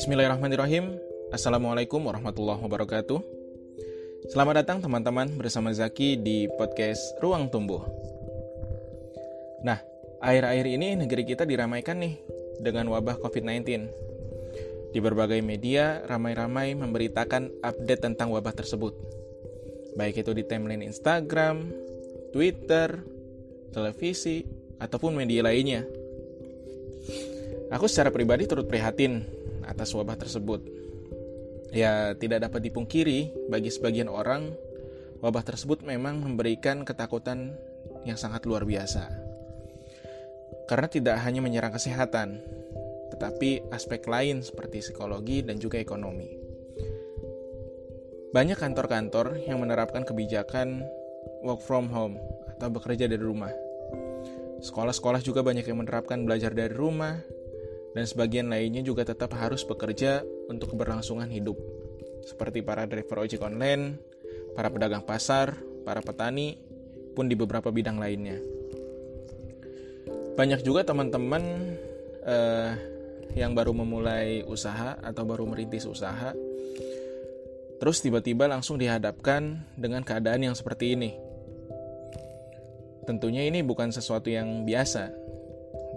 Bismillahirrahmanirrahim. Assalamualaikum warahmatullahi wabarakatuh. Selamat datang teman-teman bersama Zaki di podcast Ruang Tumbuh. Nah, akhir-akhir ini negeri kita diramaikan nih dengan wabah COVID-19. Di berbagai media, ramai-ramai memberitakan update tentang wabah tersebut. Baik itu di timeline Instagram, Twitter, televisi, ataupun media lainnya. Aku secara pribadi turut prihatin atas wabah tersebut. Ya, tidak dapat dipungkiri bagi sebagian orang, wabah tersebut memang memberikan ketakutan yang sangat luar biasa. Karena tidak hanya menyerang kesehatan, tetapi aspek lain seperti psikologi dan juga ekonomi. Banyak kantor-kantor yang menerapkan kebijakan work from home atau bekerja dari rumah. Sekolah-sekolah juga banyak yang menerapkan belajar dari rumah, dan sebagian lainnya juga tetap harus bekerja untuk keberlangsungan hidup, seperti para driver ojek online, para pedagang pasar, para petani, pun di beberapa bidang lainnya. Banyak juga teman-teman eh, yang baru memulai usaha atau baru merintis usaha, terus tiba-tiba langsung dihadapkan dengan keadaan yang seperti ini. Tentunya ini bukan sesuatu yang biasa,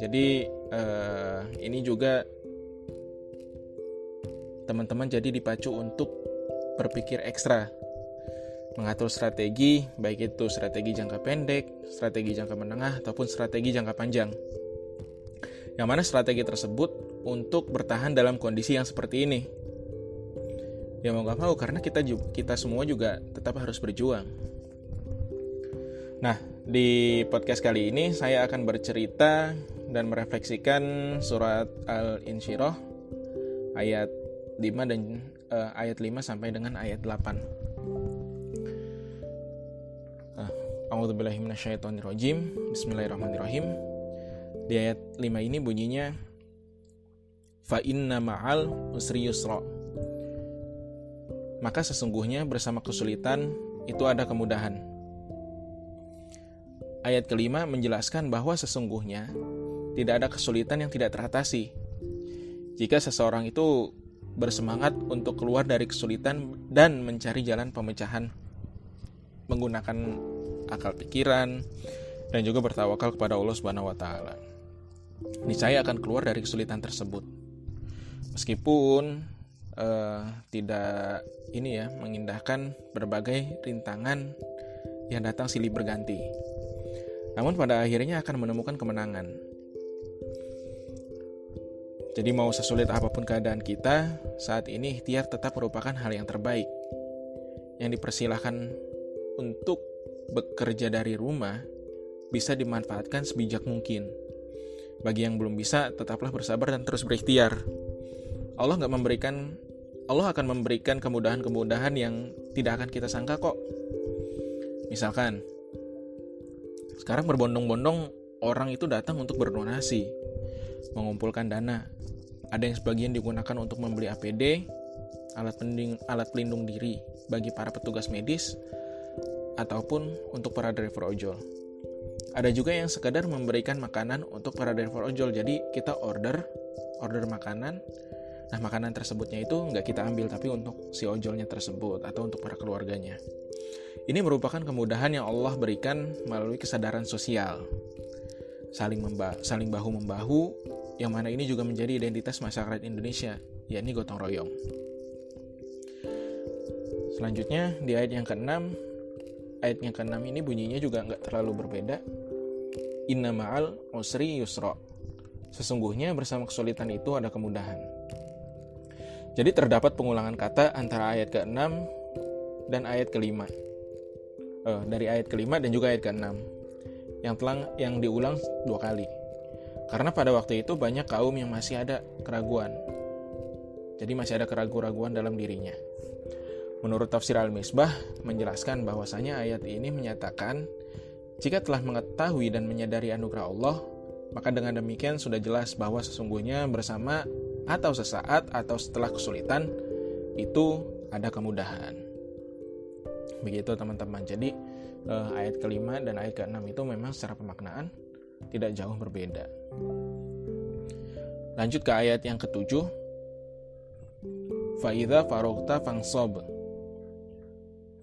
jadi uh, ini juga teman-teman jadi dipacu untuk berpikir ekstra mengatur strategi baik itu strategi jangka pendek, strategi jangka menengah ataupun strategi jangka panjang. Yang mana strategi tersebut untuk bertahan dalam kondisi yang seperti ini. Ya mau gak mau karena kita kita semua juga tetap harus berjuang. Nah, di podcast kali ini saya akan bercerita dan merefleksikan surat Al-Insyirah ayat 5 dan uh, ayat 5 sampai dengan ayat 8. Uh, A'udzubillahiminasyaitonirrojim Bismillahirrahmanirrahim. Di ayat 5 ini bunyinya Fa inna ma'al usri yusra. Maka sesungguhnya bersama kesulitan itu ada kemudahan. Ayat kelima menjelaskan bahwa sesungguhnya tidak ada kesulitan yang tidak teratasi. Jika seseorang itu bersemangat untuk keluar dari kesulitan dan mencari jalan pemecahan menggunakan akal pikiran dan juga bertawakal kepada Allah Subhanahu wa taala. Niscaya akan keluar dari kesulitan tersebut. Meskipun uh, tidak ini ya mengindahkan berbagai rintangan yang datang silih berganti namun pada akhirnya akan menemukan kemenangan. Jadi mau sesulit apa pun keadaan kita, saat ini ikhtiar tetap merupakan hal yang terbaik. Yang dipersilahkan untuk bekerja dari rumah bisa dimanfaatkan sebijak mungkin. Bagi yang belum bisa, tetaplah bersabar dan terus berikhtiar. Allah nggak memberikan, Allah akan memberikan kemudahan-kemudahan yang tidak akan kita sangka kok. Misalkan, sekarang berbondong-bondong orang itu datang untuk berdonasi, mengumpulkan dana. Ada yang sebagian digunakan untuk membeli APD, alat pelindung, alat pelindung diri bagi para petugas medis, ataupun untuk para driver ojol. Ada juga yang sekadar memberikan makanan untuk para driver ojol. Jadi kita order, order makanan. Nah makanan tersebutnya itu nggak kita ambil tapi untuk si ojolnya tersebut atau untuk para keluarganya. Ini merupakan kemudahan yang Allah berikan melalui kesadaran sosial. Saling, memba saling bahu-membahu, yang mana ini juga menjadi identitas masyarakat Indonesia, yakni gotong royong. Selanjutnya, di ayat yang ke-6, ayat yang ke-6 ini bunyinya juga nggak terlalu berbeda. Inna ma'al usri yusra. Sesungguhnya bersama kesulitan itu ada kemudahan. Jadi terdapat pengulangan kata antara ayat ke-6 dan ayat kelima uh, dari ayat kelima dan juga ayat keenam yang telah yang diulang dua kali. Karena pada waktu itu banyak kaum yang masih ada keraguan. Jadi masih ada keraguan-keraguan dalam dirinya. Menurut tafsir Al-Misbah menjelaskan bahwasanya ayat ini menyatakan jika telah mengetahui dan menyadari anugerah Allah, maka dengan demikian sudah jelas bahwa sesungguhnya bersama atau sesaat atau setelah kesulitan itu ada kemudahan. Begitu teman-teman. Jadi uh, ayat kelima dan ayat keenam itu memang secara pemaknaan tidak jauh berbeda. Lanjut ke ayat yang ketujuh. Faida farokta fangsob.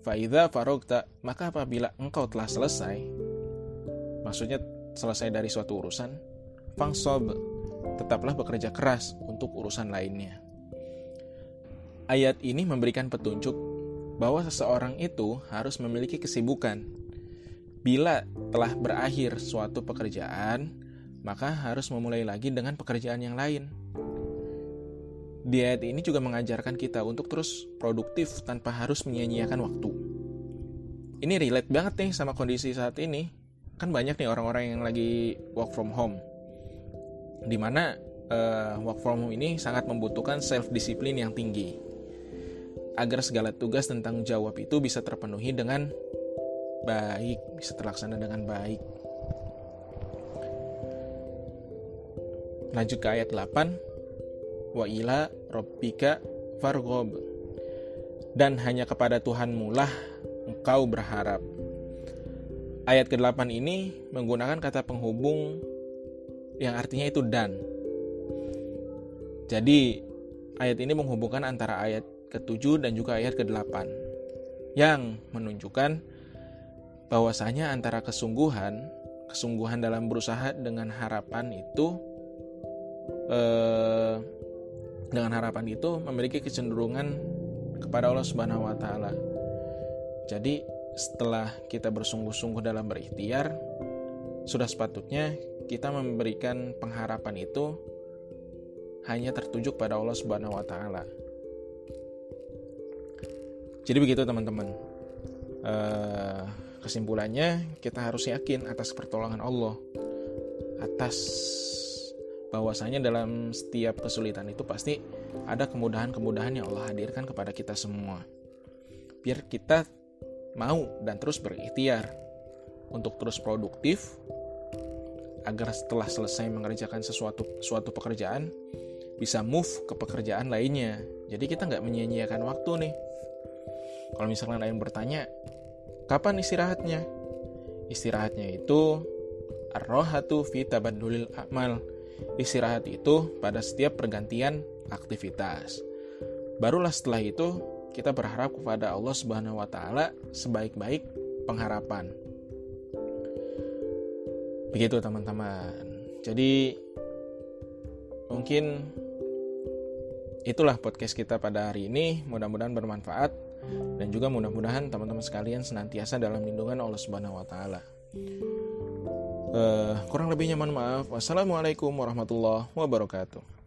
Faida farokta, maka apabila engkau telah selesai, maksudnya selesai dari suatu urusan, fangsob, tetaplah bekerja keras untuk urusan lainnya. Ayat ini memberikan petunjuk bahwa seseorang itu harus memiliki kesibukan. Bila telah berakhir suatu pekerjaan, maka harus memulai lagi dengan pekerjaan yang lain. Di ayat ini juga mengajarkan kita untuk terus produktif tanpa harus menyia-nyiakan waktu. Ini relate banget nih sama kondisi saat ini. Kan banyak nih orang-orang yang lagi work from home. Di mana uh, eh, work from home ini sangat membutuhkan self-disiplin yang tinggi. Agar segala tugas tentang jawab itu bisa terpenuhi dengan baik, bisa terlaksana dengan baik. Lanjut ke ayat 8 wa ila rabbika fargob dan hanya kepada Tuhanmu lah engkau berharap. Ayat ke-8 ini menggunakan kata penghubung yang artinya itu dan. Jadi ayat ini menghubungkan antara ayat ke-7 dan juga ayat ke-8 yang menunjukkan bahwasanya antara kesungguhan, kesungguhan dalam berusaha dengan harapan itu eh, dengan harapan itu memiliki kecenderungan kepada Allah Subhanahu wa taala. Jadi, setelah kita bersungguh-sungguh dalam berikhtiar, sudah sepatutnya kita memberikan pengharapan itu hanya tertuju pada Allah Subhanahu wa taala. Jadi begitu teman-teman. Uh, kesimpulannya kita harus yakin atas pertolongan Allah atas bahwasanya dalam setiap kesulitan itu pasti ada kemudahan-kemudahan yang Allah hadirkan kepada kita semua. Biar kita mau dan terus berikhtiar untuk terus produktif agar setelah selesai mengerjakan sesuatu suatu pekerjaan bisa move ke pekerjaan lainnya. Jadi kita nggak menyia-nyiakan waktu nih. Kalau misalnya lain bertanya, kapan istirahatnya? Istirahatnya itu arrohatu fi tabadulil amal Istirahat itu pada setiap pergantian aktivitas. Barulah setelah itu kita berharap kepada Allah Subhanahu wa taala sebaik-baik pengharapan. Begitu teman-teman. Jadi mungkin itulah podcast kita pada hari ini. Mudah-mudahan bermanfaat dan juga mudah-mudahan teman-teman sekalian senantiasa dalam lindungan Allah Subhanahu wa taala. Uh, kurang lebihnya mohon maaf. Wassalamualaikum warahmatullahi wabarakatuh.